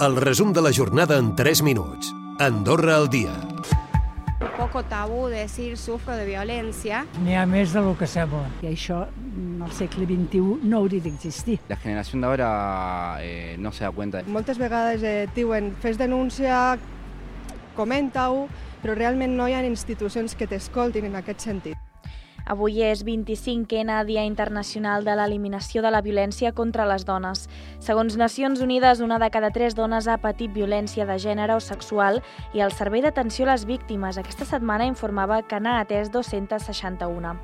El resum de la jornada en 3 minuts. Andorra al dia. poco tabú decir sufro de violencia. N'hi ha més de lo que sembla. I això, al segle XXI, no hauria d'existir. La generación de ahora eh, no se da cuenta. Moltes vegades eh, et diuen fes denúncia, comenta-ho, però realment no hi ha institucions que t'escoltin en aquest sentit. Avui és 25è Dia Internacional de l'Eliminació de la Violència contra les Dones. Segons Nacions Unides, una de cada tres dones ha patit violència de gènere o sexual i el Servei d'Atenció a les Víctimes aquesta setmana informava que n'ha atès 261.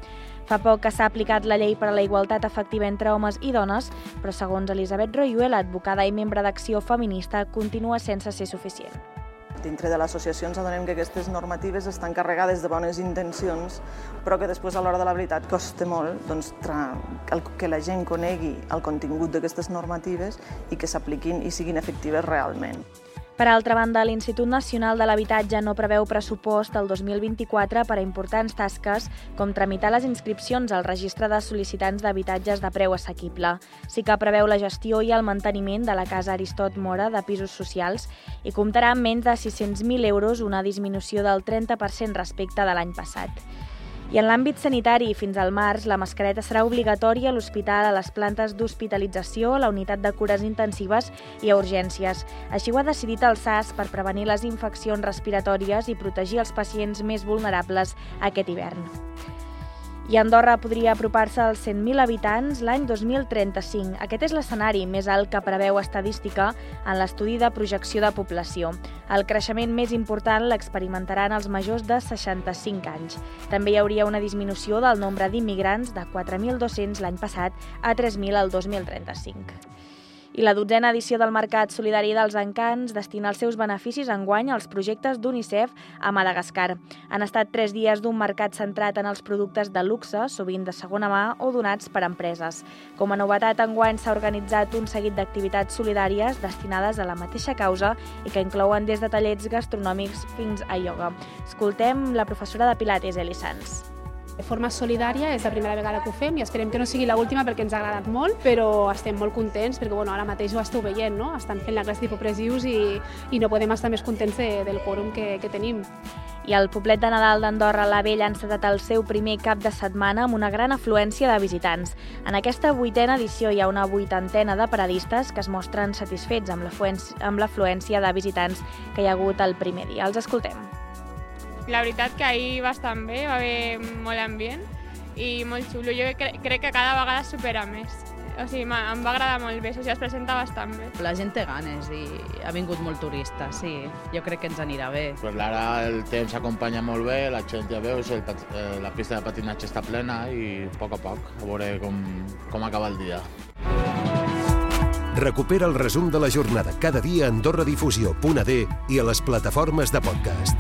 Fa poc que s'ha aplicat la llei per a la igualtat efectiva entre homes i dones, però segons Elisabet Royuel, advocada i membre d'Acció Feminista, continua sense ser suficient. Dintre de l'associació ens adonem que aquestes normatives estan carregades de bones intencions, però que després a l'hora de la veritat costa molt doncs, que la gent conegui el contingut d'aquestes normatives i que s'apliquin i siguin efectives realment. Per altra banda, l'Institut Nacional de l'Habitatge no preveu pressupost el 2024 per a importants tasques com tramitar les inscripcions al registre de sol·licitants d'habitatges de preu assequible. Sí que preveu la gestió i el manteniment de la Casa Aristot Mora de pisos socials i comptarà amb menys de 600.000 euros, una disminució del 30% respecte de l'any passat. I en l'àmbit sanitari, fins al març, la mascareta serà obligatòria a l'hospital, a les plantes d'hospitalització, a la unitat de cures intensives i a urgències. Així ho ha decidit el SAS per prevenir les infeccions respiratòries i protegir els pacients més vulnerables aquest hivern. I Andorra podria apropar-se als 100.000 habitants l'any 2035. Aquest és l'escenari més alt que preveu estadística en l'estudi de projecció de població. El creixement més important l'experimentaran els majors de 65 anys. També hi hauria una disminució del nombre d'immigrants de 4.200 l'any passat a 3.000 el 2035. I la dotzena edició del Mercat Solidari dels Encants destina els seus beneficis enguany als projectes d'UNICEF a Madagascar. Han estat tres dies d'un mercat centrat en els productes de luxe, sovint de segona mà o donats per empreses. Com a novetat, enguany s'ha organitzat un seguit d'activitats solidàries destinades a la mateixa causa i que inclouen des de tallets gastronòmics fins a ioga. Escoltem la professora de Pilates, Eli Sanz. De forma solidària és la primera vegada que ho fem i esperem que no sigui l'última perquè ens ha agradat molt, però estem molt contents perquè bueno, ara mateix ho esteu veient, no? estan fent la classe d'hipopressius i, i no podem estar més contents de, del quòrum que, que tenim. I el poblet de Nadal d'Andorra la Vella ha encetat el seu primer cap de setmana amb una gran afluència de visitants. En aquesta vuitena edició hi ha una vuitantena de paradistes que es mostren satisfets amb l'afluència de visitants que hi ha hagut el primer dia. Els escoltem. La veritat que ahir va estar bé, va haver molt ambient i molt xulo. Jo cre crec que cada vegada supera més. O sigui, m'ha- em va agradar molt bé, o sigui, es presenta bastant bé. La gent té ganes i ha vingut molt turista, sí. Jo crec que ens anirà bé. Pues ara el temps s'acompanya molt bé, la gent ja veus, el, eh, la pista de patinatge està plena i a poc a poc a veure com, com acaba el dia. Recupera el resum de la jornada cada dia a AndorraDifusió.d i a les plataformes de podcast.